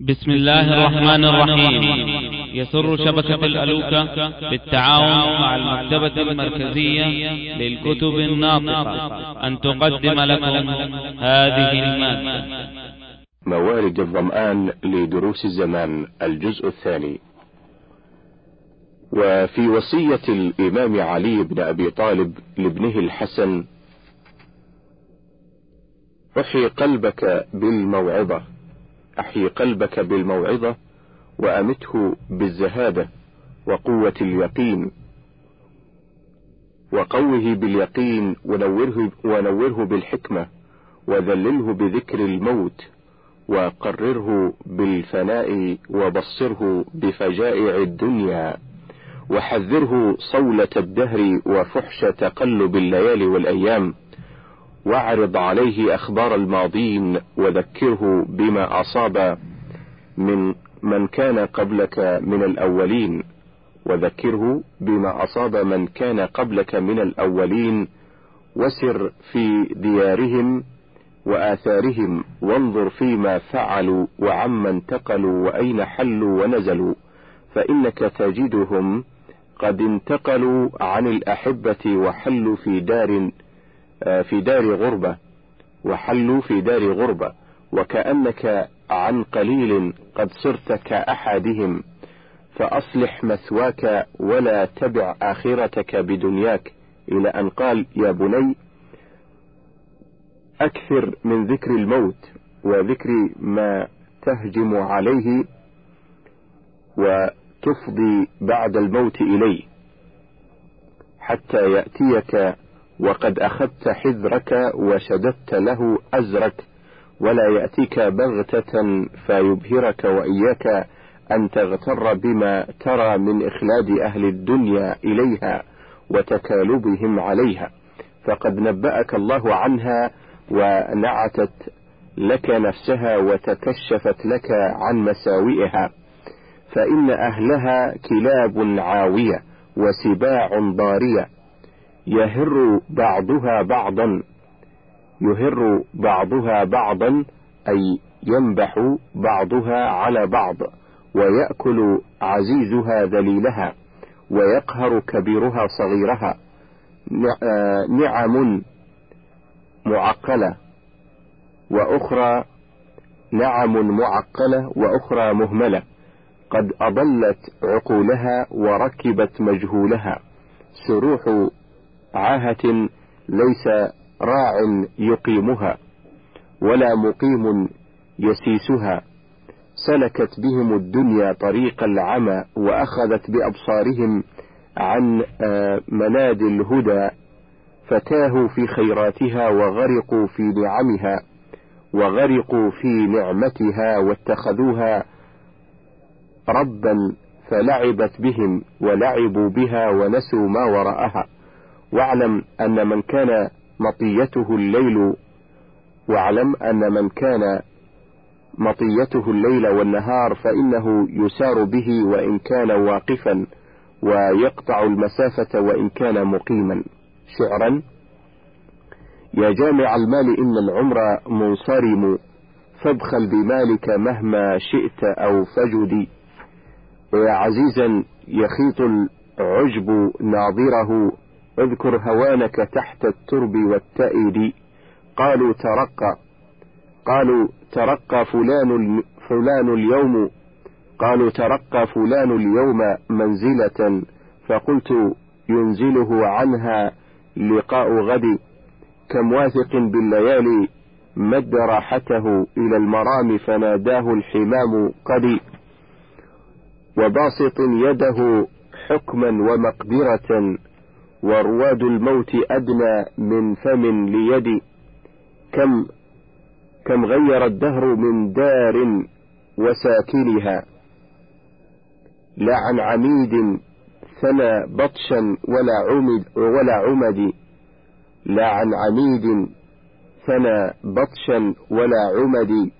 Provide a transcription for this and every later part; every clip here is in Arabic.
بسم الله الرحمن الرحيم. يسر شبكة الألوكة بالتعاون مع المكتبة المركزية للكتب الناطقة. أن تقدم لكم هذه المادة. موارد الظمآن لدروس الزمان الجزء الثاني. وفي وصية الإمام علي بن أبي طالب لابنه الحسن أحي قلبك بالموعظة. أحي قلبك بالموعظة وأمته بالزهادة وقوة اليقين. وقوه باليقين ونوره, ونوره بالحكمة وذلله بذكر الموت وقرره بالفناء وبصره بفجائع الدنيا. وحذره صولة الدهر وفحش تقلب الليالي والأيام. واعرض عليه أخبار الماضين وذكره بما أصاب من من كان قبلك من الأولين. وذكره بما أصاب من كان قبلك من الأولين. وسر في ديارهم وآثارهم. وانظر فيما فعلوا وعما انتقلوا وأين حلوا ونزلوا. فإنك تجدهم قد انتقلوا عن الأحبة وحلوا في دار في دار غربة وحلوا في دار غربة وكأنك عن قليل قد صرت كأحدهم فأصلح مثواك ولا تبع آخرتك بدنياك. إلى أن قال يا بني أكثر من ذكر الموت وذكر ما تهجم عليه وتفضي بعد الموت إليه حتى يأتيك وقد أخذت حذرك وشددت له أزرك ولا يأتيك بغتة فيبهرك وإياك أن تغتر بما ترى من إخلاد أهل الدنيا إليها وتكالبهم عليها. فقد نبأك الله عنها ونعتت لك نفسها وتكشفت لك عن مساوئها. فإن أهلها كلاب عاوية وسباع ضارية يهر بعضها بعضا يهر بعضها بعضا أي ينبح بعضها على بعض ويأكل عزيزها ذليلها ويقهر كبيرها صغيرها نعم معقلة وأخرى نعم معقلة وأخرى مهملة قد أضلت عقولها وركبت مجهولها سروح عاهة ليس راع يقيمها ولا مقيم يسيسها سلكت بهم الدنيا طريق العمى وأخذت بأبصارهم عن مناد الهدى فتاهوا في خيراتها وغرقوا في نعمها وغرقوا في نعمتها واتخذوها ربا فلعبت بهم ولعبوا بها ونسوا ما وراءها. واعلم أن من كان مطيته الليل واعلم أن من كان مطيته الليل والنهار فإنه يسار به وإن كان واقفا ويقطع المسافة وإن كان مقيما. شعرا يا جامع المال إن العمر منصرم فابخل بمالك مهما شئت أو فجدي ويا عزيزا يخيط العجب ناظره. اذكر هوانك تحت الترب والتأيد. قالوا ترقى. قالوا ترقى فلان فلان اليوم. قالوا ترقى فلان اليوم منزلة. فقلت ينزله عنها لقاء غد. كم واثق بالليالي مد راحته إلى المرام فناداه الحمام قد. وباسط يده حكما ومقدرة. ورواد الموت أدنى من فم ليد. كم كم غير الدهر من دار وساكنها. لا عن عميد ثنى بطشا ولا عمد ولا عمد. لا عن عميد ثنى بطشا ولا عمد.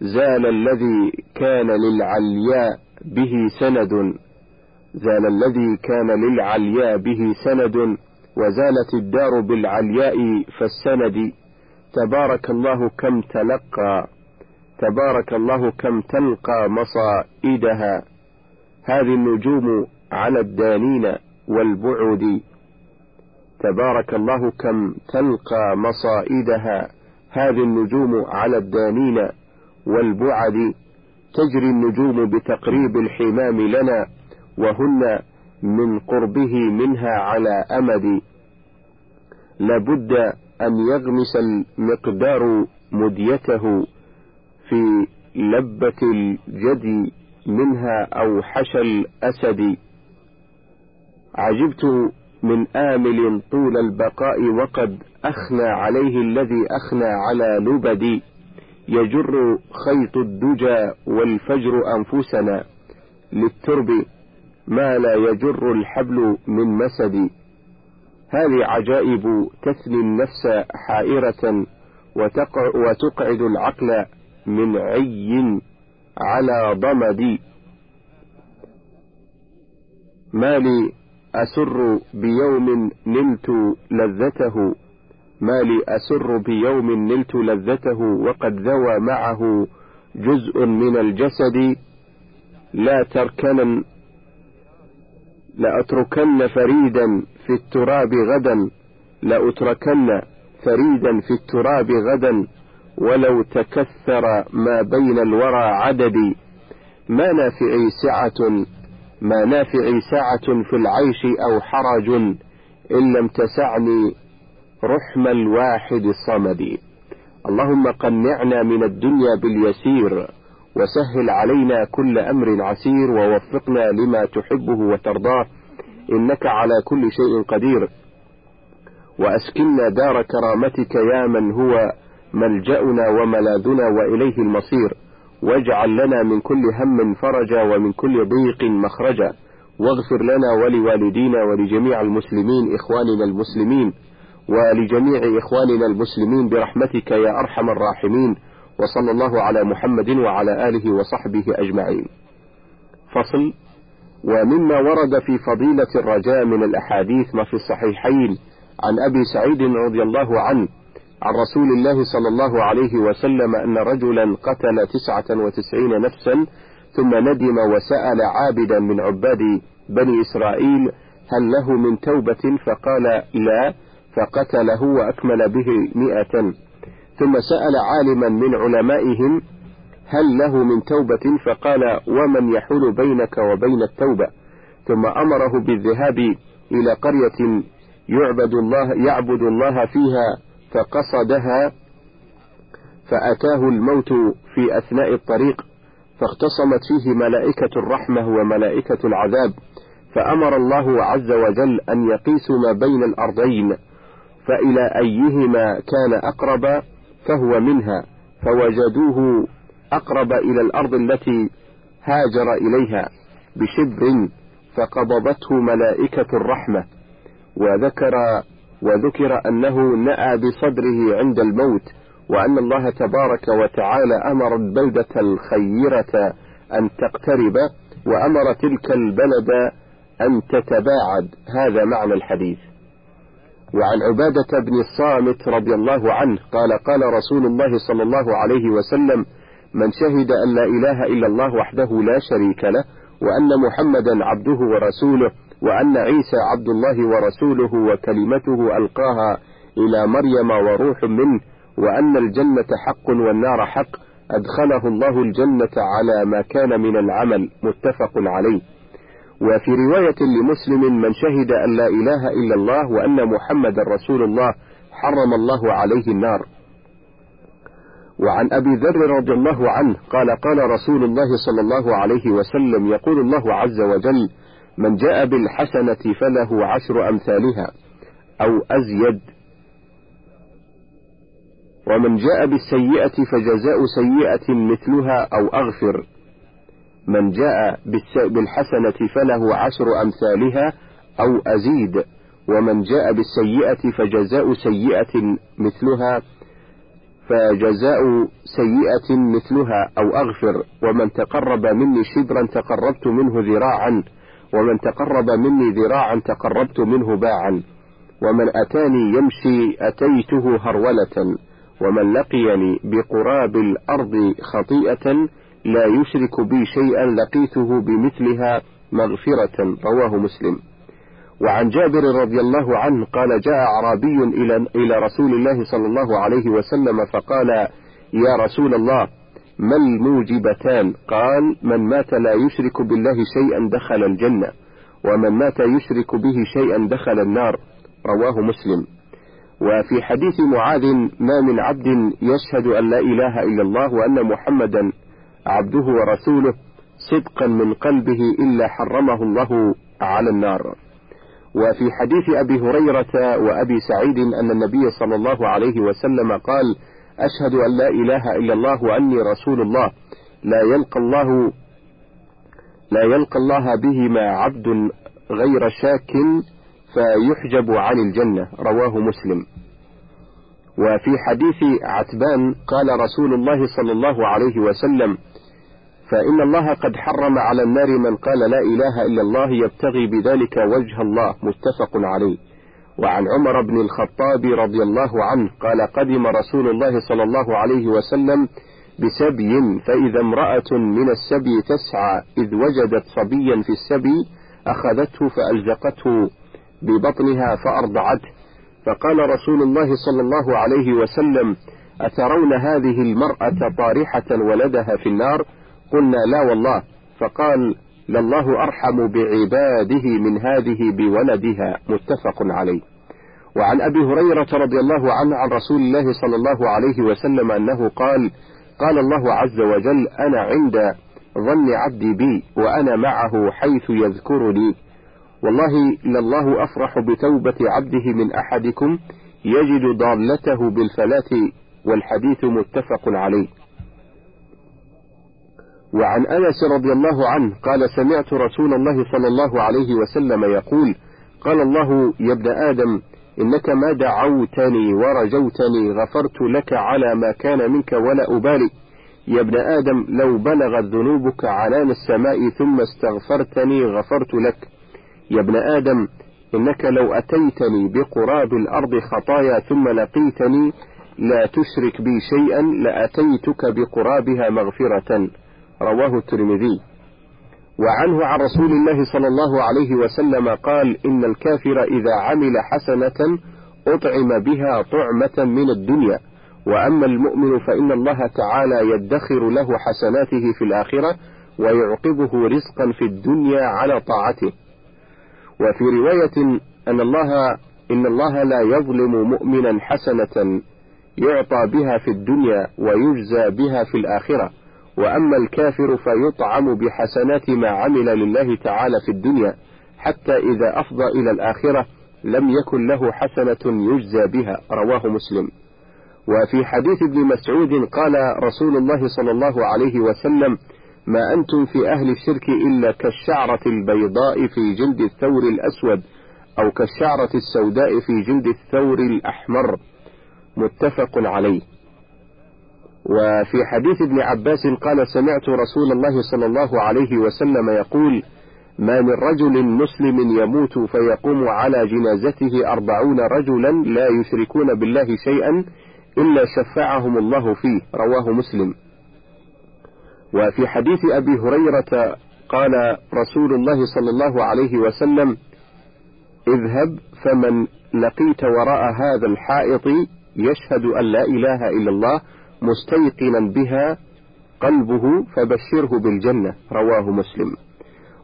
زال الذي كان للعلياء به سند. زال الذي كان للعلياء به سند وزالت الدار بالعلياء فالسند تبارك الله كم تلقى تبارك الله كم تلقى مصائدها. هذه النجوم على الدانين والبعد. تبارك الله كم تلقى مصائدها. هذه النجوم على الدانين والبعد. تجري النجوم بتقريب الحمام لنا. وهن من قربه منها على أمد. لابد أن يغمس المقدار مديته في لبة الجدي منها أو حشى الأسد. عجبت من آمل طول البقاء وقد أخنى عليه الذي أخنى على لبدي يجر خيط الدجى والفجر أنفسنا للترب. ما لا يجر الحبل من مسد هذه عجائب تثني النفس حائرة وتقعد العقل من عي على ضمد. ما لي أسر بيوم نلت لذته. ما لي أسر بيوم نلت لذته وقد ذوى معه جزء من الجسد. لا تركنا لأتركن فريدا في التراب غدا لأتركن فريدا في التراب غدا ولو تكثر ما بين الورى عددي. ما نافعي سعة ما نافعي سعة في العيش أو حرج إن لم تسعني رحم الواحد الصمد اللهم قنعنا من الدنيا باليسير. وسهل علينا كل أمر عسير ووفقنا لما تحبه وترضاه. إنك على كل شيء قدير. وأسكننا دار كرامتك يا من هو ملجأنا وملاذنا وإليه المصير. واجعل لنا من كل هم فرجا ومن كل ضيق مخرجا. واغفر لنا ولوالدينا ولجميع المسلمين إخواننا المسلمين. ولجميع إخواننا المسلمين برحمتك يا أرحم الراحمين. وصلى الله على محمد وعلى آله وصحبه أجمعين. فصل ومما ورد في فضيلة الرجاء من الأحاديث ما في الصحيحين عن أبي سعيد رضي الله عنه عن رسول الله صلى الله عليه وسلم أن رجلا قتل تسعة وتسعين نفسا ثم ندم وسأل عابدا من عباد بني إسرائيل هل له من توبة؟ فقال لا فقتله وأكمل به مئة ثم سأل عالما من علمائهم هل له من توبة فقال ومن يحول بينك وبين التوبة. ثم أمره بالذهاب إلى قرية يعبد الله يعبد الله فيها فقصدها فأتاه الموت في أثناء الطريق فاختصمت فيه ملائكة الرحمة وملائكة العذاب. فأمر الله عز وجل أن يقيسوا ما بين الأرضين فإلى أيهما كان أقرب؟ فهو منها فوجدوه أقرب إلى الأرض التي هاجر إليها بشبر فقبضته ملائكة الرحمة وذكر وذكر أنه نأى بصدره عند الموت وأن الله تبارك وتعالى أمر البلدة الخيرة أن تقترب وأمر تلك البلد أن تتباعد. هذا معنى الحديث. وعن عبادة بن الصامت رضي الله عنه قال قال رسول الله صلى الله عليه وسلم من شهد أن لا إله إلا الله وحده لا شريك له وأن محمدا عبده ورسوله وأن عيسى عبد الله ورسوله وكلمته ألقاها إلى مريم وروح منه وأن الجنة حق والنار حق أدخله الله الجنة على ما كان من العمل. متفق عليه. وفي رواية لمسلم من شهد أن لا إله إلا الله وأن محمد رسول الله حرم الله عليه النار. وعن أبي ذر رضي الله عنه قال قال رسول الله صلى الله عليه وسلم يقول الله عز وجل من جاء بالحسنة فله عشر أمثالها أو أزيد. ومن جاء بالسيئة فجزاء سيئة مثلها أو أغفر. من جاء بالحسنة فله عشر أمثالها أو أزيد ومن جاء بالسيئة فجزاء سيئة مثلها فجزاء سيئة مثلها أو أغفر ومن تقرب مني شبرا تقربت منه ذراعا ومن تقرب مني ذراعا تقربت منه باعا ومن أتاني يمشي أتيته هرولة ومن لقيني بقراب الأرض خطيئة لا يشرك بي شيئا لقيته بمثلها مغفرة رواه مسلم. وعن جابر رضي الله عنه قال جاء أعرابي إلى إلى رسول الله صلى الله عليه وسلم فقال يا رسول الله ما الموجبتان؟ قال من مات لا يشرك بالله شيئا دخل الجنة ومن مات يشرك به شيئا دخل النار رواه مسلم. وفي حديث معاذ ما من عبد يشهد أن لا إله إلا الله وأن محمدا عبده ورسوله صدقا من قلبه إلا حرمه الله على النار. وفي حديث أبي هريرة وأبي سعيد أن النبي صلى الله عليه وسلم قال أشهد أن لا إله إلا الله وأني رسول الله. لا يلقى الله لا يلقى الله بهما عبد غير شاك فيحجب عن الجنة. رواه مسلم. وفي حديث عتبان قال رسول الله صلى الله عليه وسلم فإن الله قد حرم على النار من قال لا إله إلا الله يبتغي بذلك وجه الله متفق عليه. وعن عمر بن الخطاب رضي الله عنه قال قدم رسول الله صلى الله عليه وسلم بسبي فإذا امرأة من السبي تسعى إذ وجدت صبيا في السبي أخذته فألزقته ببطنها فأرضعته. فقال رسول الله صلى الله عليه وسلم أترون هذه المرأة طارحة ولدها في النار؟ قلنا لا والله. فقال لله أرحم بعباده من هذه بولدها. متفق عليه. وعن أبي هريرة رضي الله عنه عن رسول الله صلى الله عليه وسلم أنه قال قال الله عز وجل أنا عند ظن عبدي بي وأنا معه حيث يذكرني. والله لله أفرح بتوبة عبده من أحدكم يجد ضالته بالفلاة والحديث متفق عليه. وعن أنس رضي الله عنه قال سمعت رسول الله صلى الله عليه وسلم يقول قال الله يا ابن آدم إنك ما دعوتني ورجوتني غفرت لك على ما كان منك ولا أبالي. يا ابن آدم لو بلغت ذنوبك عنان السماء ثم استغفرتني غفرت لك. يا ابن آدم إنك لو أتيتني بقراب الأرض خطايا ثم لقيتني لا تشرك بي شيئا لأتيتك بقرابها مغفرة. رواه الترمذي. وعنه عن رسول الله صلى الله عليه وسلم قال إن الكافر إذا عمل حسنة أطعم بها طعمة من الدنيا. وأما المؤمن فإن الله تعالى يدخر له حسناته في الآخرة ويعقبه رزقا في الدنيا على طاعته. وفي رواية أن الله إن الله لا يظلم مؤمنا حسنة يعطى بها في الدنيا ويجزى بها في الآخرة. وأما الكافر فيطعم بحسنات ما عمل لله تعالى في الدنيا حتى إذا أفضى إلى الآخرة لم يكن له حسنة يجزى بها رواه مسلم. وفي حديث ابن مسعود قال رسول الله صلى الله عليه وسلم ما أنتم في أهل الشرك إلا كالشعرة البيضاء في جلد الثور الأسود أو كالشعرة السوداء في جلد الثور الأحمر. متفق عليه. وفي حديث ابن عباس قال سمعت رسول الله صلى الله عليه وسلم يقول ما من رجل مسلم يموت فيقوم على جنازته أربعون رجلا لا يشركون بالله شيئا إلا شفعهم الله فيه رواه مسلم. وفي حديث أبي هريرة قال رسول الله صلى الله عليه وسلم اذهب فمن لقيت وراء هذا الحائط يشهد أن لا إله إلا الله مستيقنا بها قلبه فبشره بالجنة رواه مسلم.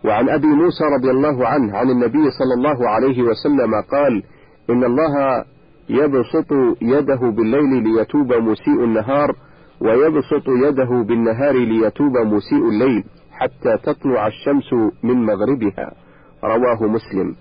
وعن أبي موسى رضي الله عنه عن النبي صلى الله عليه وسلم قال إن الله يبسط يده بالليل ليتوب مسيء النهار ويبسط يده بالنهار ليتوب مسيء الليل حتى تطلع الشمس من مغربها رواه مسلم.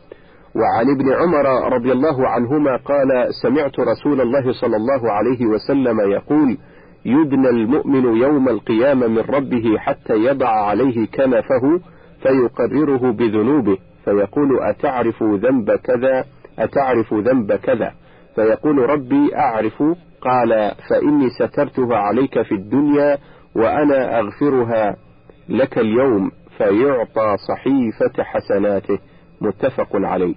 وعن ابن عمر رضي الله عنهما قال سمعت رسول الله صلى الله عليه وسلم يقول يدنى المؤمن يوم القيامة من ربه حتى يضع عليه كنفه فيقرره بذنوبه فيقول أتعرف ذنب كذا؟ أتعرف ذنب كذا؟ فيقول ربي أعرف قال فإني سترتها عليك في الدنيا وأنا أغفرها لك اليوم فيعطى صحيفة حسناته. متفق عليه.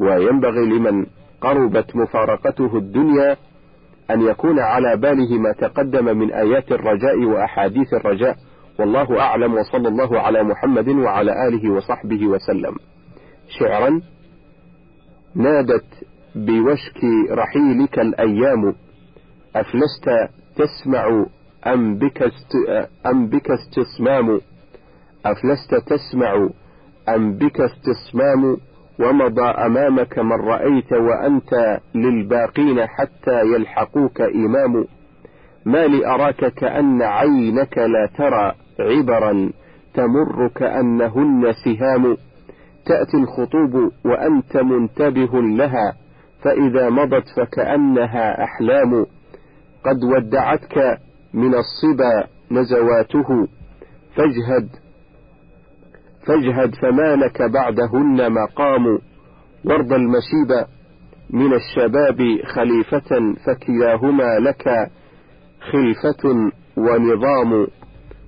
وينبغي لمن قربت مفارقته الدنيا أن يكون على باله ما تقدم من آيات الرجاء وأحاديث الرجاء. والله أعلم وصلى الله على محمد وعلى آله وصحبه وسلم. شعرا نادت بوشك رحيلك الأيام. أفلست تسمع أم بك, است... أم بك استصمام أفلست تسمع أم بك استصمام ومضى أمامك من رأيت وأنت للباقين حتى يلحقوك إمام. ما لي أراك كأن عينك لا ترى عبرا تمر كأنهن سهام. تأتي الخطوب وأنت منتبه لها فإذا مضت فكأنها أحلام. قد ودعتك من الصبا نزواته فاجهد فاجهد فما لك بعدهن مقام وارض المشيب من الشباب خليفة فكلاهما لك خلفة ونظام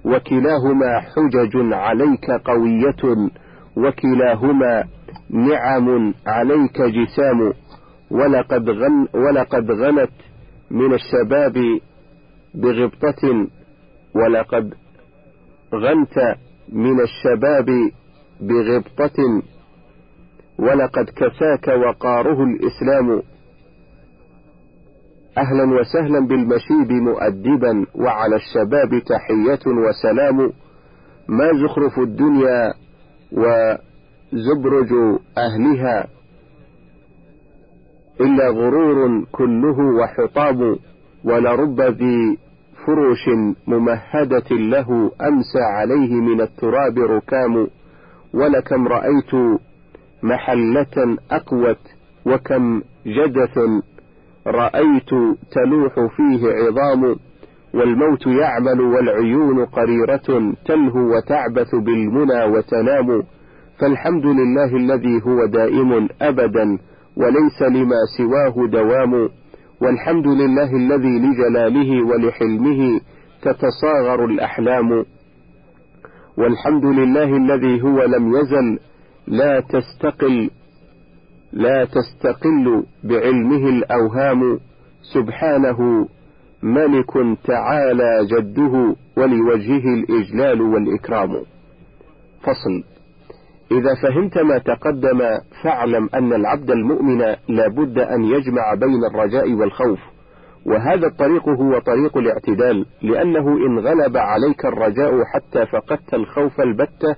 وكلاهما حجج عليك قوية وكلاهما نعم عليك جسام. ولقد غن ولقد غنت من الشباب بغبطة ولقد غنت من الشباب بغبطة ولقد كساك وقاره الإسلام. أهلا وسهلا بالمشيب مؤدبا وعلى الشباب تحية وسلام. ما زخرف الدنيا وزبرج أهلها إلا غرور كله وحطام ولرب ذي فرش ممهدة له أمسى عليه من التراب ركام ولكم رأيت محلة أقوت وكم جدث رأيت تلوح فيه عظام والموت يعمل والعيون قريرة تلهو وتعبث بالمنى وتنام فالحمد لله الذي هو دائم أبدا وليس لما سواه دوام. والحمد لله الذي لجلاله ولحلمه تتصاغر الأحلام. والحمد لله الذي هو لم يزل لا تستقل لا تستقل بعلمه الأوهام. سبحانه ملك تعالى جده ولوجهه الإجلال والإكرام. فصل. إذا فهمت ما تقدم فاعلم أن العبد المؤمن لا بد أن يجمع بين الرجاء والخوف. وهذا الطريق هو طريق الاعتدال لأنه إن غلب عليك الرجاء حتى فقدت الخوف البتة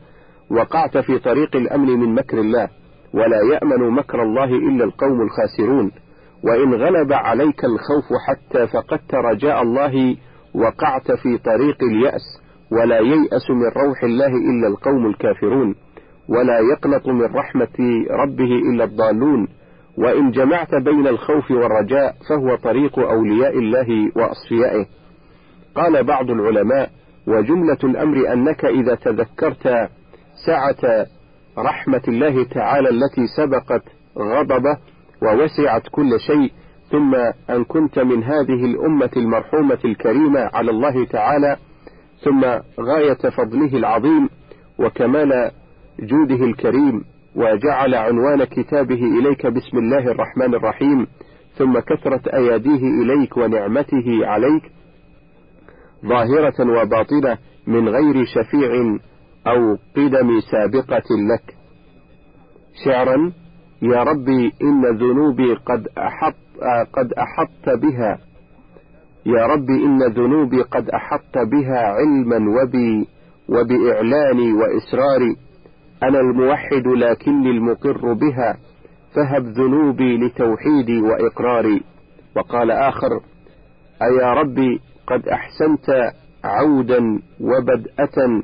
وقعت في طريق الأمن من مكر الله. ولا يأمن مكر الله إلا القوم الخاسرون. وإن غلب عليك الخوف حتى فقدت رجاء الله وقعت في طريق اليأس ولا ييأس من روح الله إلا القوم الكافرون. ولا يقلق من رحمة ربه إلا الضالون وإن جمعت بين الخوف والرجاء فهو طريق أولياء الله وأصفيائه. قال بعض العلماء وجملة الأمر أنك إذا تذكرت سعة رحمة الله تعالى التي سبقت غضبه ووسعت كل شيء ثم أن كنت من هذه الأمة المرحومة الكريمة على الله تعالى ثم غاية فضله العظيم وكمال جوده الكريم وجعل عنوان كتابه إليك بسم الله الرحمن الرحيم ثم كثرة أياديه إليك ونعمته عليك ظاهرة وباطنة من غير شفيع أو قدم سابقة لك. شعرا يا ربي إن ذنوبي قد أحط قد أحطت بها يا ربي إن ذنوبي قد أحطت بها علما وبي وبإعلاني وإسراري أنا الموحد لكني المقر بها فهب ذنوبي لتوحيدي وإقراري. وقال آخر أيا ربي قد أحسنت عودا وبدأة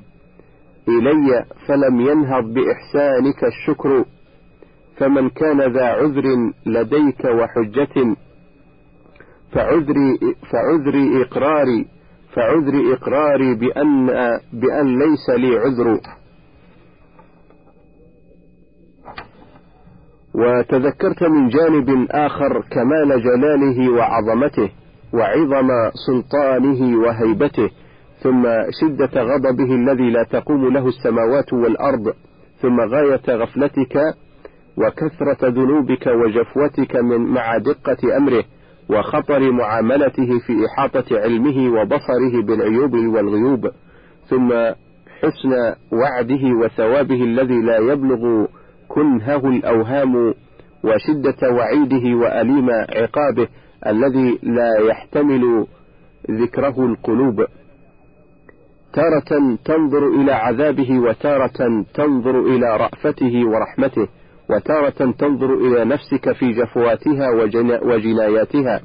إلي فلم ينهض بإحسانك الشكر فمن كان ذا عذر لديك وحجة فعذري فعذري إقراري فعذري إقراري بأن بأن ليس لي عذر. وتذكرت من جانب آخر كمال جلاله وعظمته وعظم سلطانه وهيبته ثم شدة غضبه الذي لا تقوم له السماوات والأرض ثم غاية غفلتك وكثرة ذنوبك وجفوتك من مع دقة أمره وخطر معاملته في إحاطة علمه وبصره بالعيوب والغيوب ثم حسن وعده وثوابه الذي لا يبلغ كنهه الأوهام وشدة وعيده وأليم عقابه الذي لا يحتمل ذكره القلوب. تارة تنظر إلى عذابه وتارة تنظر إلى رأفته ورحمته وتارة تنظر إلى نفسك في جفواتها وجناياتها.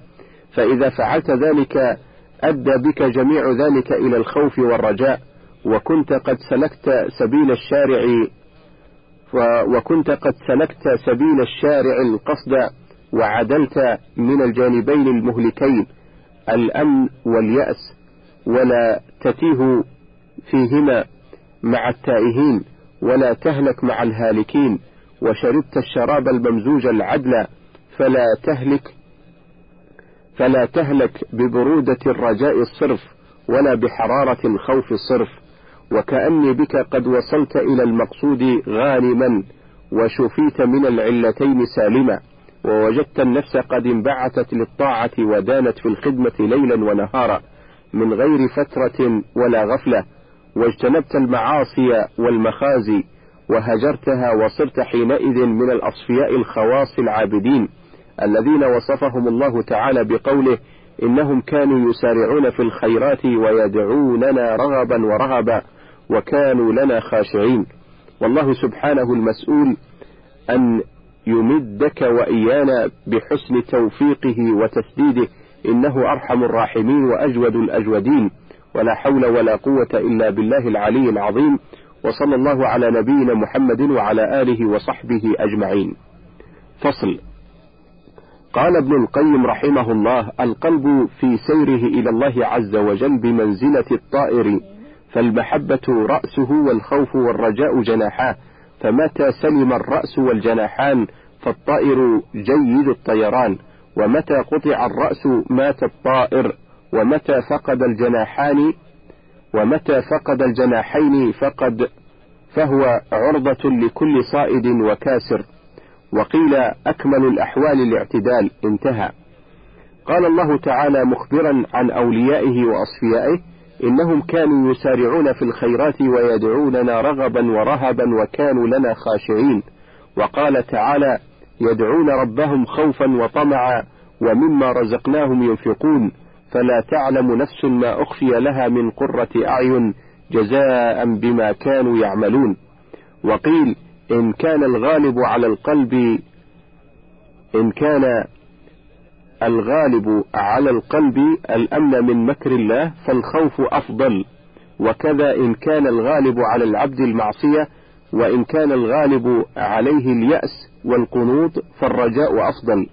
فإذا فعلت ذلك أدى بك جميع ذلك إلى الخوف والرجاء وكنت قد سلكت سبيل الشارع وكنت قد سلكت سبيل الشارع القصد وعدلت من الجانبين المهلكين الأمن واليأس ولا تتيه فيهما مع التائهين ولا تهلك مع الهالكين وشربت الشراب الممزوج العدل فلا تهلك فلا تهلك ببرودة الرجاء الصرف ولا بحرارة الخوف الصرف. وكأني بك قد وصلت إلى المقصود غانما وشفيت من العلتين سالما ووجدت النفس قد انبعثت للطاعة ودانت في الخدمة ليلا ونهارا من غير فترة ولا غفلة واجتنبت المعاصي والمخازي وهجرتها وصرت حينئذ من الأصفياء الخواص العابدين الذين وصفهم الله تعالى بقوله إنهم كانوا يسارعون في الخيرات ويدعوننا رغبا ورهبا. وكانوا لنا خاشعين. والله سبحانه المسؤول أن يمدك وإيانا بحسن توفيقه وتسديده. إنه أرحم الراحمين وأجود الأجودين. ولا حول ولا قوة إلا بالله العلي العظيم. وصلى الله على نبينا محمد وعلى آله وصحبه أجمعين. فصل. قال ابن القيم رحمه الله القلب في سيره إلى الله عز وجل بمنزلة الطائر فالمحبة رأسه والخوف والرجاء جناحاه فمتى سلم الرأس والجناحان فالطائر جيد الطيران ومتى قطع الرأس مات الطائر ومتى فقد الجناحان ومتى فقد الجناحين فقد فهو عرضة لكل صائد وكاسر. وقيل أكمل الأحوال الاعتدال انتهى. قال الله تعالى مخبرا عن أوليائه وأصفيائه إنهم كانوا يسارعون في الخيرات ويدعوننا رغبا ورهبا وكانوا لنا خاشعين. وقال تعالى يدعون ربهم خوفا وطمعا ومما رزقناهم ينفقون. فلا تعلم نفس ما أخفي لها من قرة أعين جزاء بما كانوا يعملون. وقيل إن كان الغالب على القلب إن كان الغالب على القلب الأمن من مكر الله فالخوف أفضل. وكذا إن كان الغالب على العبد المعصية وإن كان الغالب عليه اليأس والقنوط فالرجاء أفضل.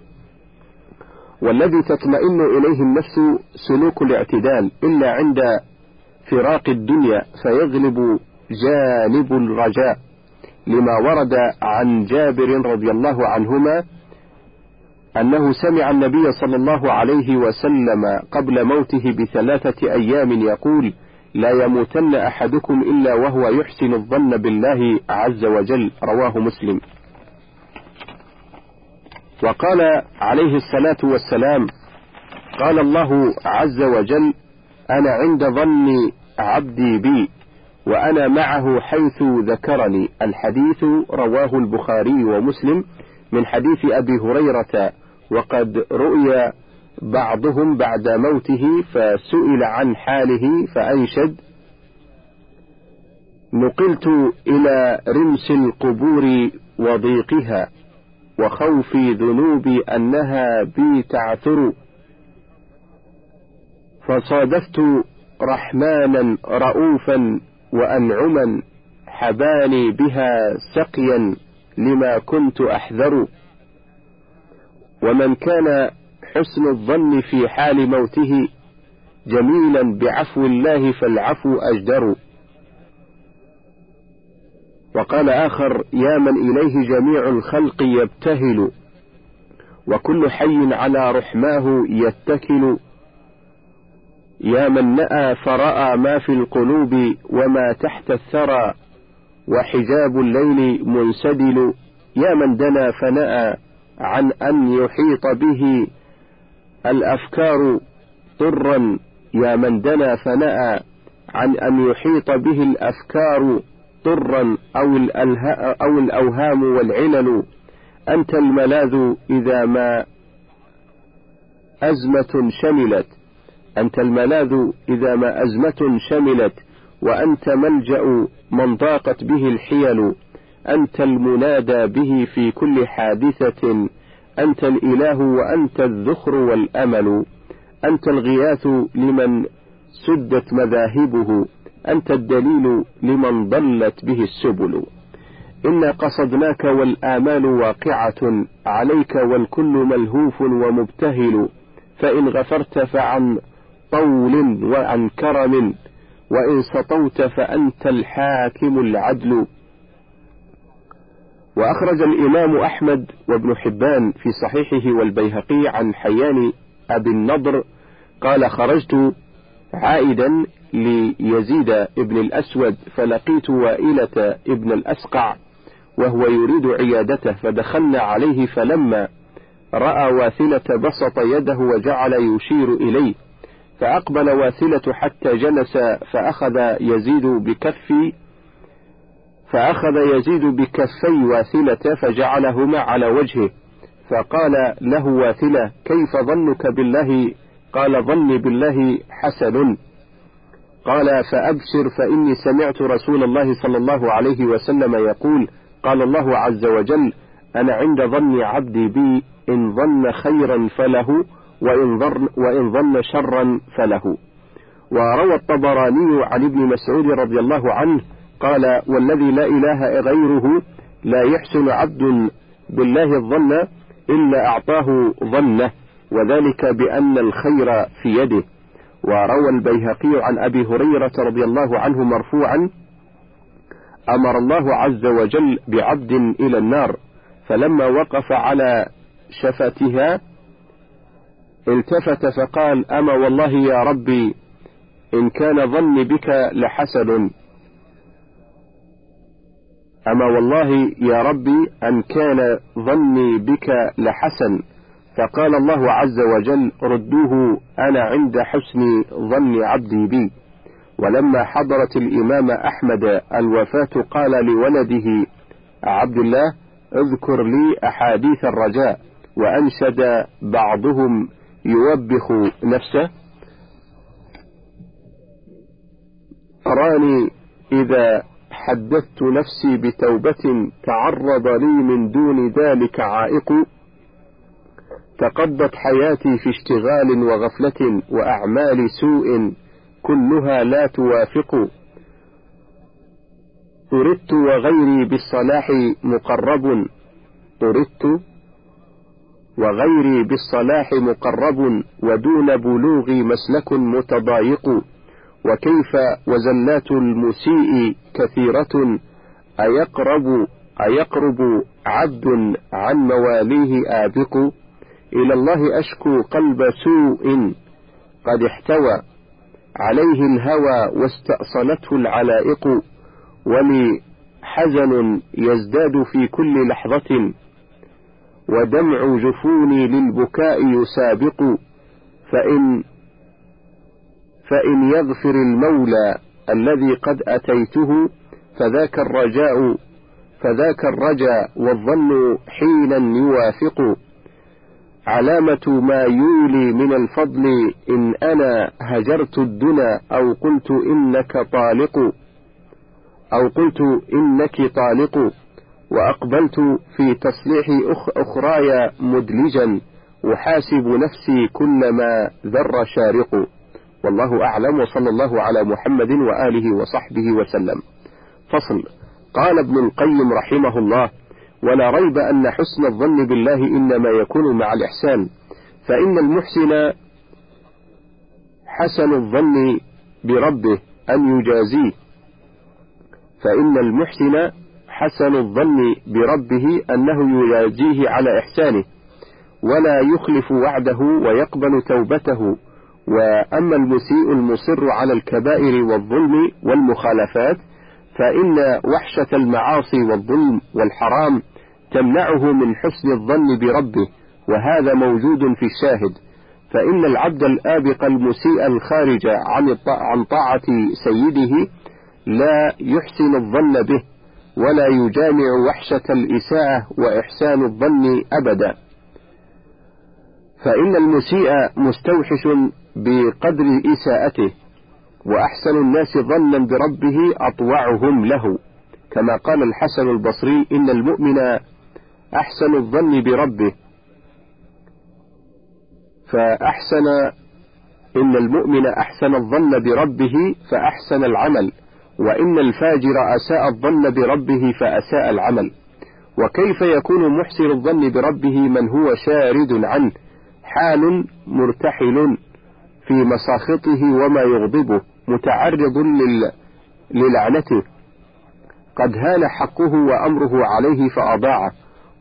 والذي تطمئن إليه النفس سلوك الاعتدال إلا عند فراق الدنيا فيغلب جانب الرجاء. لما ورد عن جابر رضي الله عنهما أنه سمع النبي صلى الله عليه وسلم قبل موته بثلاثة أيام يقول لا يموتن أحدكم إلا وهو يحسن الظن بالله عز وجل رواه مسلم. وقال عليه الصلاة والسلام قال الله عز وجل أنا عند ظن عبدي بي وأنا معه حيث ذكرني الحديث رواه البخاري ومسلم من حديث أبي هريرة وقد رؤي بعضهم بعد موته فسئل عن حاله فأنشد نقلت إلى رمس القبور وضيقها وخوفي ذنوبي أنها بي تعثر فصادفت رحمانا رؤوفا وأنعما حباني بها سقيا لما كنت أحذر. ومن كان حسن الظن في حال موته جميلا بعفو الله فالعفو أجدر. وقال آخر يا من إليه جميع الخلق يبتهل وكل حي على رحماه يتكل. يا من نأى فرأى ما في القلوب وما تحت الثرى وحجاب الليل منسدل. يا من دنا فنأى عن أن يحيط به الأفكار طرا يا من دنا فنأى عن أن يحيط به الأفكار طرا أو, أو الأوهام والعلل. أنت الملاذ إذا ما أزمة شملت. أنت الملاذ إذا ما أزمة شملت. وأنت ملجأ من ضاقت به الحيل. أنت المنادى به في كل حادثة أنت الإله وأنت الذخر والأمل أنت الغياث لمن سدت مذاهبه أنت الدليل لمن ضلت به السبل. إنا قصدناك والآمال واقعة عليك والكل ملهوف ومبتهل فإن غفرت فعن طول وعن كرم وإن سطوت فأنت الحاكم العدل. وأخرج الإمام أحمد وابن حبان في صحيحه والبيهقي عن حيان أبي النضر قال خرجت عائدا ليزيد ابن الأسود فلقيت وائلة ابن الأسقع وهو يريد عيادته فدخلنا عليه فلما رأى واثلة بسط يده وجعل يشير إليه فأقبل واثلة حتى جلس فأخذ يزيد بكفي فأخذ يزيد بكفي واثلة فجعلهما على وجهه فقال له واثلة كيف ظنك بالله؟ قال ظني بالله حسن. قال فأبشر فإني سمعت رسول الله صلى الله عليه وسلم يقول قال الله عز وجل أنا عند ظن عبدي بي إن ظن خيرا فله وإن وإن ظن شرا فله. وروى الطبراني عن ابن مسعود رضي الله عنه قال والذي لا إله غيره لا يحسن عبد بالله الظن إلا أعطاه ظنه وذلك بأن الخير في يده. وروى البيهقي عن أبي هريرة رضي الله عنه مرفوعا أمر الله عز وجل بعبد إلى النار فلما وقف على شفتها التفت فقال أما والله يا ربي إن كان ظني بك لحسن أما والله يا ربي أن كان ظني بك لحسن فقال الله عز وجل ردوه أنا عند حسن ظن عبدي بي. ولما حضرت الإمام أحمد الوفاة قال لولده عبد الله اذكر لي أحاديث الرجاء وأنشد بعضهم يوبخ نفسه. أراني إذا حدثت نفسي بتوبة تعرض لي من دون ذلك عائق تقضت حياتي في اشتغال وغفلة وأعمال سوء كلها لا توافق. طردت وغيري بالصلاح مقرب. طردت وغيري بالصلاح مقرب ودون بلوغي مسلك متضايق. وكيف وزلات المسيء كثيرة؟ أيقرب أيقرب عبد عن مواليه آبق؟ إلى الله أشكو قلب سوء قد احتوى. عليه الهوى واستأصلته العلائق. ولي حزن يزداد في كل لحظة. ودمع جفوني للبكاء يسابق. فإن فإن يغفر المولى الذي قد أتيته فذاك الرجاء فذاك الرجاء والظن حينا يوافق. علامة ما يولي من الفضل إن أنا هجرت الدنا أو قلت إنك طالق. أو قلت إنك طالق. وأقبلت في تصليح أخ أخراي مدلجا أحاسب نفسي كلما ذر شارق. والله أعلم وصلى الله على محمد وآله وصحبه وسلم. فصل. قال ابن القيم رحمه الله ولا ريب أن حسن الظن بالله إنما يكون مع الإحسان فإن المحسن حسن الظن بربه أن يجازيه فإن المحسن حسن الظن بربه أنه يجازيه على إحسانه ولا يخلف وعده ويقبل توبته وأما المسيء المصر على الكبائر والظلم والمخالفات فإن وحشة المعاصي والظلم والحرام تمنعه من حسن الظن بربه وهذا موجود في الشاهد. فإن العبد الآبق المسيء الخارج عن عن طاعة سيده لا يحسن الظن به ولا يجامع وحشة الإساءة وإحسان الظن أبدا. فإن المسيء مستوحش بقدر إساءته وأحسن الناس ظنا بربه أطوعهم له. كما قال الحسن البصري إن المؤمن أحسن الظن بربه. فأحسن إن المؤمن أحسن الظن بربه فأحسن العمل وإن الفاجر أساء الظن بربه فأساء العمل. وكيف يكون محسن الظن بربه من هو شارد عنه؟ حال مرتحل. في مساخطه وما يغضبه متعرض للعنته. قد هان حقه وأمره عليه فأضاعه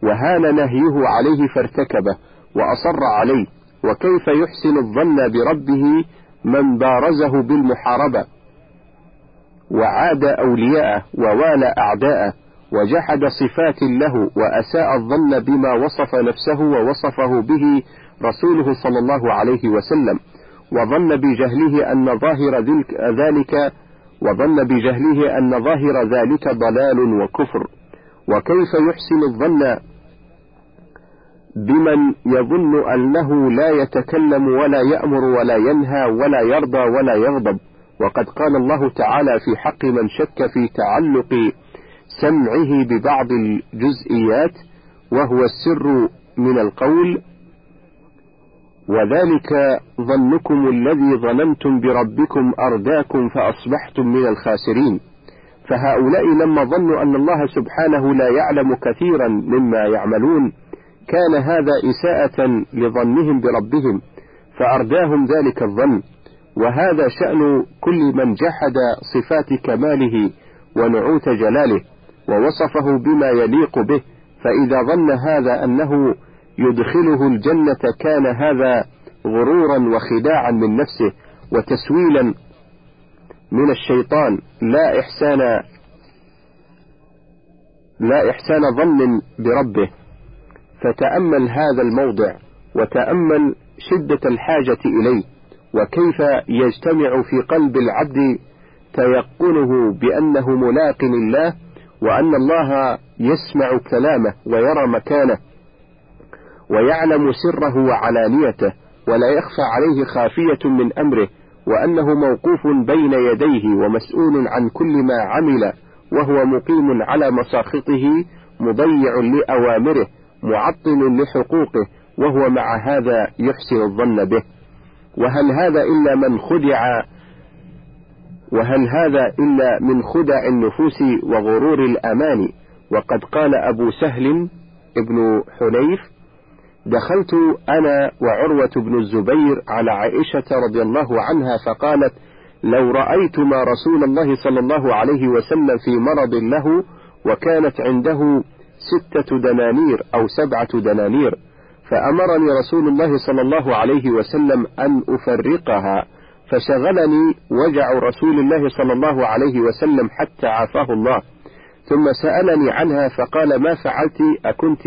وهان نهيه عليه فارتكبه وأصر عليه. وكيف يحسن الظن بربه من بارزه بالمحاربة؟ وعاد أولياءه ووالى أعداءه وجحد صفات له وأساء الظن بما وصف نفسه ووصفه به رسوله صلى الله عليه وسلم. وظن بجهله أن ظاهر ذلك وظن بجهله أن ظاهر ذلك ضلال وكفر. وكيف يحسن الظن بمن يظن أنه لا يتكلم ولا يأمر ولا ينهى ولا يرضى ولا يغضب؟ وقد قال الله تعالى في حق من شك في تعلق سمعه ببعض الجزئيات وهو السر من القول وذلك ظنكم الذي ظننتم بربكم أرداكم فأصبحتم من الخاسرين. فهؤلاء لما ظنوا أن الله سبحانه لا يعلم كثيرا مما يعملون كان هذا إساءة لظنهم بربهم فأرداهم ذلك الظن. وهذا شأن كل من جحد صفات كماله ونعوت جلاله ووصفه بما يليق به فإذا ظن هذا أنه يدخله الجنة كان هذا غرورا وخداعا من نفسه وتسويلا من الشيطان. لا إحسان لا إحسان ظن بربه. فتأمل هذا الموضع وتأمل شدة الحاجة إليه. وكيف يجتمع في قلب العبد تيقنه بأنه ملاق الله وأن الله يسمع كلامه ويرى مكانه. ويعلم سره وعلانيته ولا يخفى عليه خافية من أمره وأنه موقوف بين يديه ومسؤول عن كل ما عمل وهو مقيم على مساخطه مضيع لأوامره معطل لحقوقه وهو مع هذا يحسن الظن به. وهل هذا إلا من خدع وهل هذا إلا من خدع النفوس وغرور الأمان؟ وقد قال أبو سهل ابن حنيف دخلت أنا وعروة بن الزبير على عائشة رضي الله عنها فقالت لو رأيتما رسول الله صلى الله عليه وسلم في مرض له وكانت عنده ستة دنانير أو سبعة دنانير فأمرني رسول الله صلى الله عليه وسلم أن أفرقها فشغلني وجع رسول الله صلى الله عليه وسلم حتى عافاه الله ثم سألني عنها فقال ما فعلت؟ أكنت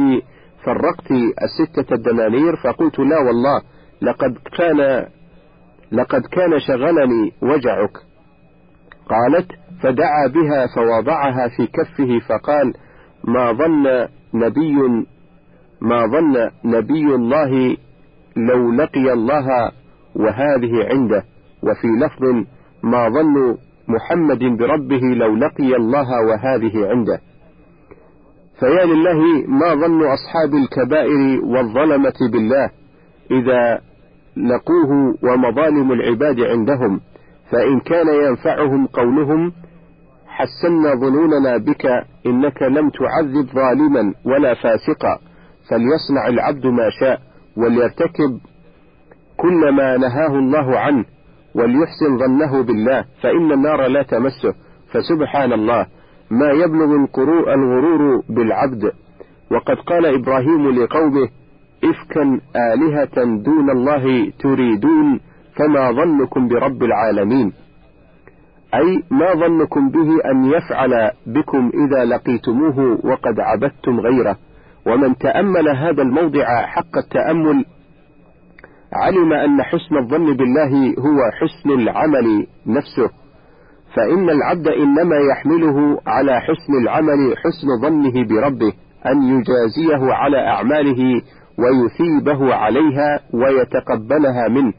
فرقت الستة الدنانير فقلت لا والله لقد كان لقد كان شغلني وجعك. قالت فدعا بها فوضعها في كفه فقال ما ظن نبي ما ظن نبي الله لو لقي الله وهذه عنده. وفي لفظ ما ظن محمد بربه لو لقي الله وهذه عنده. فيا لله ما ظن أصحاب الكبائر والظلمة بالله إذا لقوه ومظالم العباد عندهم فإن كان ينفعهم قولهم حسنا ظنوننا بك إنك لم تعذب ظالما ولا فاسقا فليصنع العبد ما شاء وليرتكب كل ما نهاه الله عنه وليحسن ظنه بالله فإن النار لا تمسه فسبحان الله. ما يبلغ الغرور بالعبد. وقد قال إبراهيم لقومه إفكا آلهة دون الله تريدون فما ظنكم برب العالمين. أي ما ظنكم به أن يفعل بكم إذا لقيتموه وقد عبدتم غيره. ومن تأمل هذا الموضع حق التأمل علم أن حسن الظن بالله هو حسن العمل نفسه. فإن العبد إنما يحمله على حسن العمل حسن ظنه بربه أن يجازيه على أعماله ويثيبه عليها ويتقبلها منه.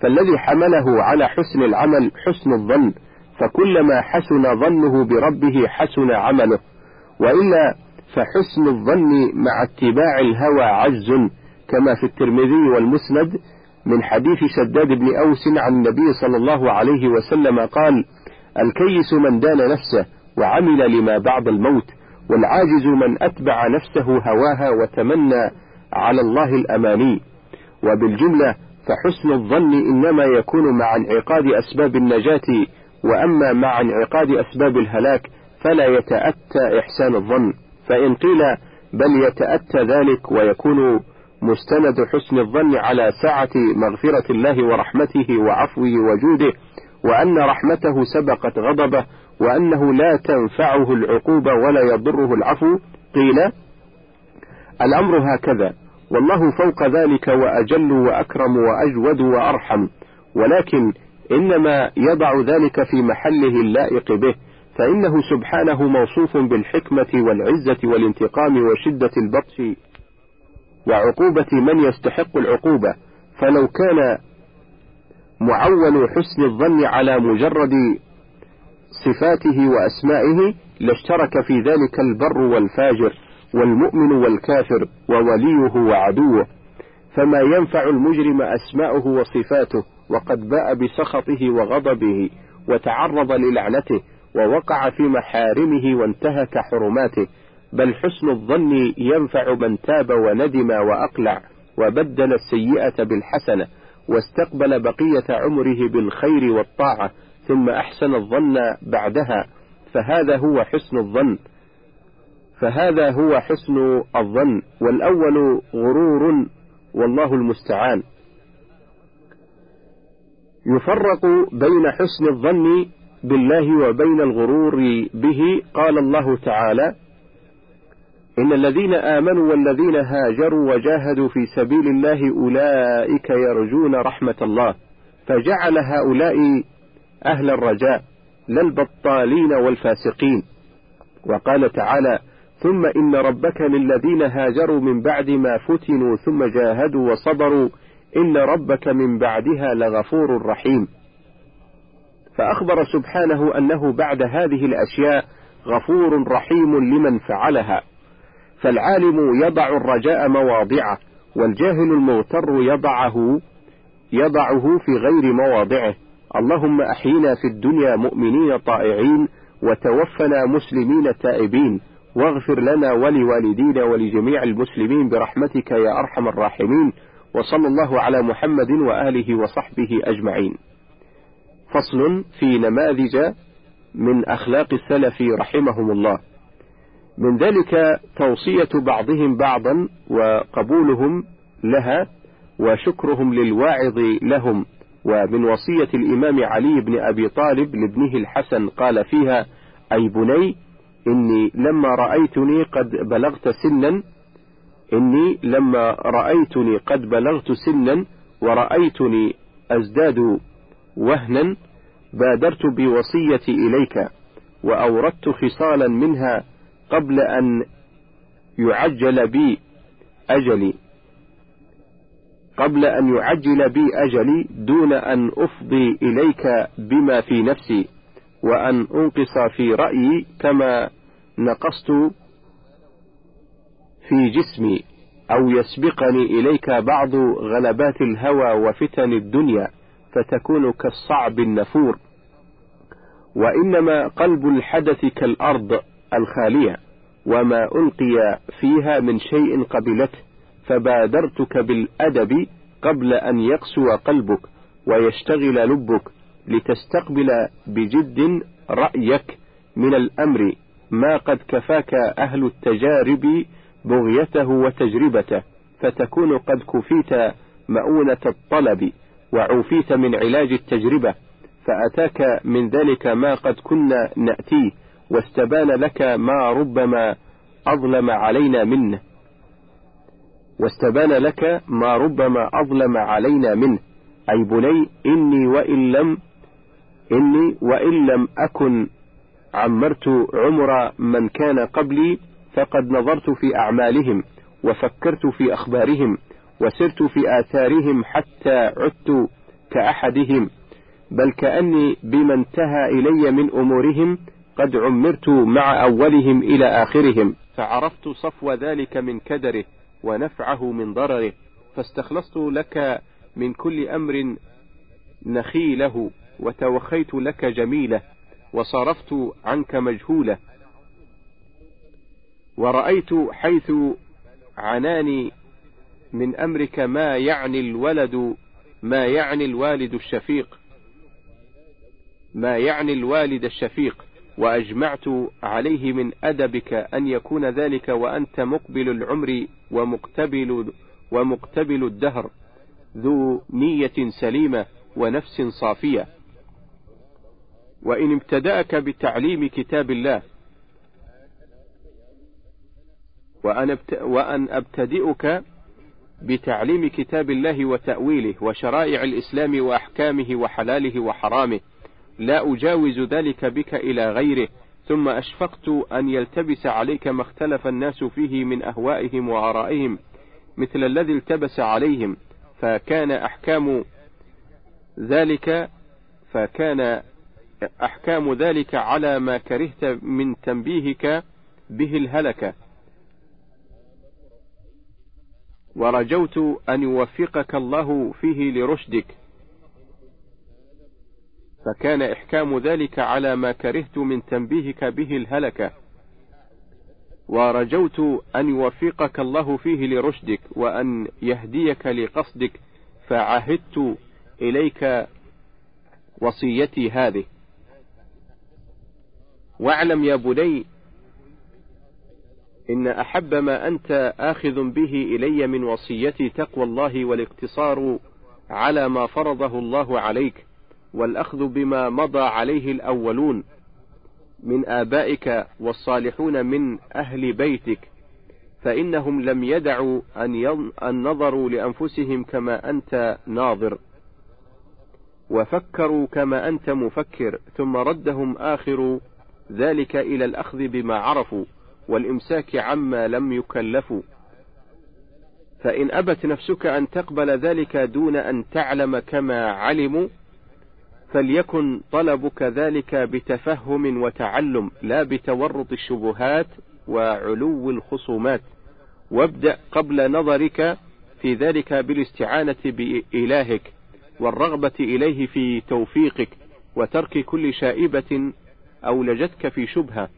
فالذي حمله على حسن العمل حسن الظن فكلما حسن ظنه بربه حسن عمله. وإلا فحسن الظن مع اتباع الهوى عجز كما في الترمذي والمسند من حديث شداد بن أوس عن النبي صلى الله عليه وسلم قال الكيس من دان نفسه وعمل لما بعد الموت والعاجز من أتبع نفسه هواها وتمنى على الله الأماني. وبالجملة فحسن الظن إنما يكون مع انعقاد أسباب النجاة وأما مع انعقاد أسباب الهلاك فلا يتأتى إحسان الظن. فإن قيل بل يتأتى ذلك ويكون مستند حسن الظن على سعة مغفرة الله ورحمته وعفوه وجوده وأن رحمته سبقت غضبه وأنه لا تنفعه العقوبة ولا يضره العفو. قيل الأمر هكذا والله فوق ذلك وأجل وأكرم وأجود وأرحم ولكن إنما يضع ذلك في محله اللائق به فإنه سبحانه موصوف بالحكمة والعزة والانتقام وشدة البطش وعقوبة من يستحق العقوبة. فلو كان معول حسن الظن على مجرد صفاته وأسمائه لاشترك في ذلك البر والفاجر والمؤمن والكافر ووليه وعدوه. فما ينفع المجرم أسماؤه وصفاته وقد باء بسخطه وغضبه وتعرض للعنته ووقع في محارمه وانتهك حرماته. بل حسن الظن ينفع من تاب وندم وأقلع وبدل السيئة بالحسنة. واستقبل بقية عمره بالخير والطاعة ثم أحسن الظن بعدها. فهذا هو حسن الظن. فهذا هو حسن الظن. والأول غرور والله المستعان. يفرق بين حسن الظن بالله وبين الغرور به. قال الله تعالى إن الذين آمنوا والذين هاجروا وجاهدوا في سبيل الله أولئك يرجون رحمة الله. فجعل هؤلاء أهل الرجاء لا البطالين والفاسقين. وقال تعالى ثم إن ربك للذين هاجروا من بعد ما فتنوا ثم جاهدوا وصبروا إن ربك من بعدها لغفور رحيم. فأخبر سبحانه أنه بعد هذه الأشياء غفور رحيم لمن فعلها. فالعالم يضع الرجاء مواضعه والجاهل المغتر يضعه يضعه في غير مواضعه. اللهم أحينا في الدنيا مؤمنين طائعين وتوفنا مسلمين تائبين. واغفر لنا ولوالدينا ولجميع المسلمين برحمتك يا أرحم الراحمين. وصلى الله على محمد وآله وصحبه أجمعين. فصل في نماذج من أخلاق السلف رحمهم الله. من ذلك توصية بعضهم بعضا وقبولهم لها وشكرهم للواعظ لهم. ومن وصية الإمام علي بن أبي طالب لابنه الحسن قال فيها أي بني إني لما رأيتني قد بلغت سنا إني لما رأيتني قد بلغت سنا ورأيتني أزداد وهنا بادرت بوصيتي إليك وأوردت خصالا منها قبل أن يعجل بي أجلي. قبل أن يعجل بي أجلي دون أن أفضي إليك بما في نفسي وأن أنقص في رأيي كما نقصت في جسمي أو يسبقني إليك بعض غلبات الهوى وفتن الدنيا فتكون كالصعب النفور. وإنما قلب الحدث كالأرض الخالية وما ألقي فيها من شيء قبلته فبادرتك بالأدب قبل أن يقسو قلبك ويشتغل لبك لتستقبل بجد رأيك من الأمر. ما قد كفاك أهل التجارب بغيته وتجربته فتكون قد كفيت مؤونة الطلب وعوفيت من علاج التجربة فأتاك من ذلك ما قد كنا نأتيه. واستبان لك ما ربما أظلم علينا منه. واستبان لك ما ربما أظلم علينا منه. أي بني إني وإن لم إني وإن لم أكن عمرت عمر من كان قبلي فقد نظرت في أعمالهم وفكرت في أخبارهم وسرت في آثارهم حتى عدت كأحدهم بل كأني بما انتهى إلي من أمورهم قد عمرت مع أولهم إلى آخرهم. فعرفت صفو ذلك من كدره ونفعه من ضرره فاستخلصت لك من كل أمر نخيله وتوخيت لك جميله وصرفت عنك مجهوله. ورأيت حيث عناني من أمرك ما يعني الولد ما يعني الوالد الشفيق. ما يعني الوالد الشفيق. وأجمعت عليه من أدبك أن يكون ذلك وأنت مقبل العمر ومقتبل ومقتبل الدهر ذو نية سليمة ونفس صافية. وإن ابتدأك بتعليم كتاب الله وأن, وأن أبتدئك بتعليم كتاب الله وتأويله وشرائع الإسلام وأحكامه وحلاله وحرامه. لا أجاوز ذلك بك إلى غيره ثم أشفقت أن يلتبس عليك ما اختلف الناس فيه من أهوائهم وآرائهم مثل الذي التبس عليهم فكان أحكام ذلك فكان أحكام ذلك على ما كرهت من تنبيهك به الهلكة ورجوت أن يوفقك الله فيه لرشدك. فكان إحكام ذلك على ما كرهت من تنبيهك به الهلكة. ورجوت أن يوفقك الله فيه لرشدك وأن يهديك لقصدك فعهدت إليك وصيتي هذه. واعلم يا بني إن أحب ما أنت آخذ به إلي من وصيتي تقوى الله والاقتصار على ما فرضه الله عليك. والأخذ بما مضى عليه الأولون من آبائك والصالحون من أهل بيتك فإنهم لم يدعوا أن, نظروا لأنفسهم كما أنت ناظر. وفكروا كما أنت مفكر ثم ردهم آخر ذلك إلى الأخذ بما عرفوا والإمساك عما لم يكلفوا. فإن أبت نفسك أن تقبل ذلك دون أن تعلم كما علموا فليكن طلبك ذلك بتفهم وتعلم لا بتورط الشبهات وعلو الخصومات. وابدأ قبل نظرك في ذلك بالاستعانة بإلهك والرغبة إليه في توفيقك وترك كل شائبة أولجتك في شبهة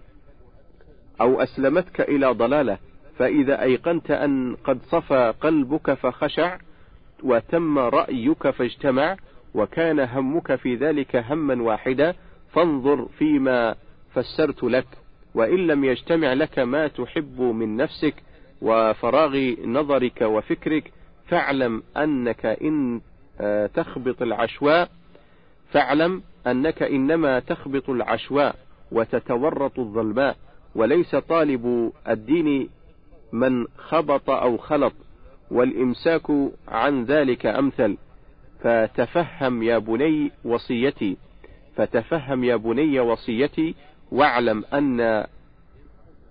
أو أسلمتك إلى ضلالة. فإذا أيقنت أن قد صفى قلبك فخشع وتم رأيك فاجتمع وكان همك في ذلك هما واحدا فانظر فيما فسرت لك وإن لم يجتمع لك ما تحب من نفسك وفراغ نظرك وفكرك فاعلم أنك إن آه، تخبط العشواء فاعلم أنك إنما تخبط العشواء وتتورط الظلماء وليس طالب الدين من خبط أو خلط والإمساك عن ذلك أمثل. فتفهم يا بني وصيتي فتفهم يا بني وصيتي واعلم أن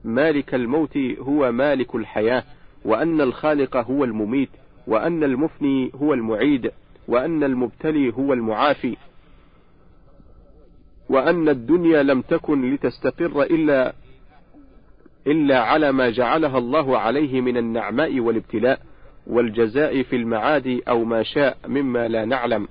مالك الموت هو مالك الحياة وأن الخالق هو المميت وأن المفني هو المعيد وأن المبتلي هو المعافي وأن الدنيا لم تكن لتستقر إلا إلا على ما جعلها الله عليه من النعماء والابتلاء. والجزاء في المعاد أو ما شاء مما لا نعلم.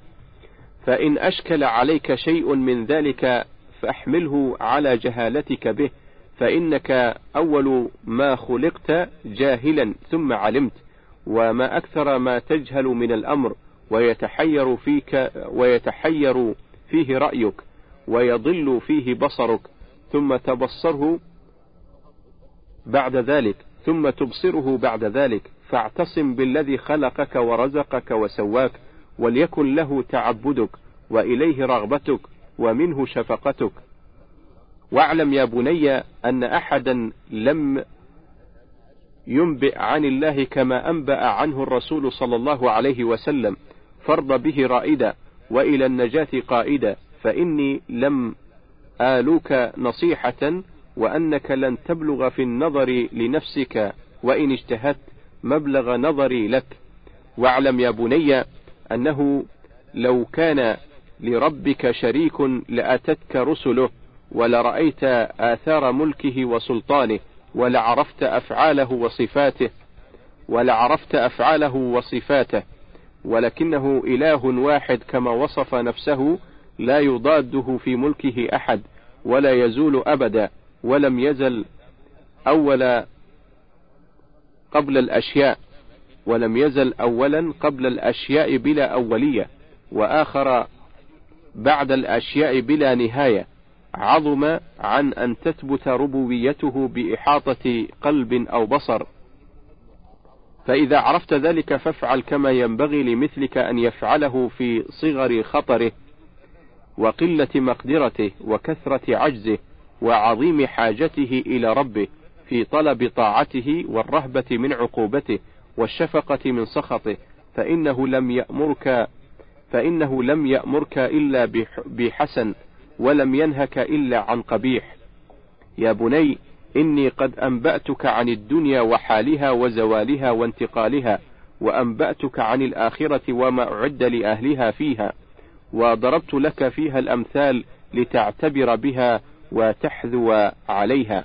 فإن أشكل عليك شيء من ذلك فأحمله على جهالتك به فإنك أول ما خلقت جاهلا ثم علمت وما أكثر ما تجهل من الأمر ويتحير فيك ويتحير فيه رأيك ويضل فيه بصرك ثم تبصره بعد ذلك ثم تبصره بعد ذلك. فاعتصم بالذي خلقك ورزقك وسواك وليكن له تعبدك وإليه رغبتك ومنه شفقتك. واعلم يا بني أن أحدا لم ينبئ عن الله كما أنبأ عنه الرسول صلى الله عليه وسلم. فرض به رائدا وإلى النجاة قائدا فإني لم آلوك نصيحة وأنك لن تبلغ في النظر لنفسك وإن اجتهدت مبلغ نظري لك. واعلم يا بني أنه لو كان لربك شريك لأتتك رسله ولرأيت آثار ملكه وسلطانه ولعرفت أفعاله وصفاته ولعرفت أفعاله وصفاته ولكنه إله واحد كما وصف نفسه لا يضاده في ملكه أحد ولا يزول أبدا ولم يزل أول قبل الأشياء ولم يزل أولا قبل الأشياء بلا أولية وآخر بعد الأشياء بلا نهاية. عظم عن أن تثبت ربوبيته بإحاطة قلب أو بصر. فإذا عرفت ذلك فافعل كما ينبغي لمثلك أن يفعله في صغر خطره وقلة مقدرته وكثرة عجزه وعظيم حاجته إلى ربه. في طلب طاعته والرهبة من عقوبته والشفقة من سخطه فإنه لم يأمرك فإنه لم يأمرك إلا بحسن ولم ينهك إلا عن قبيح. يا بني إني قد أنبأتك عن الدنيا وحالها وزوالها وانتقالها وأنبأتك عن الآخرة وما أعد لأهلها فيها وضربت لك فيها الأمثال لتعتبر بها وتحذو عليها.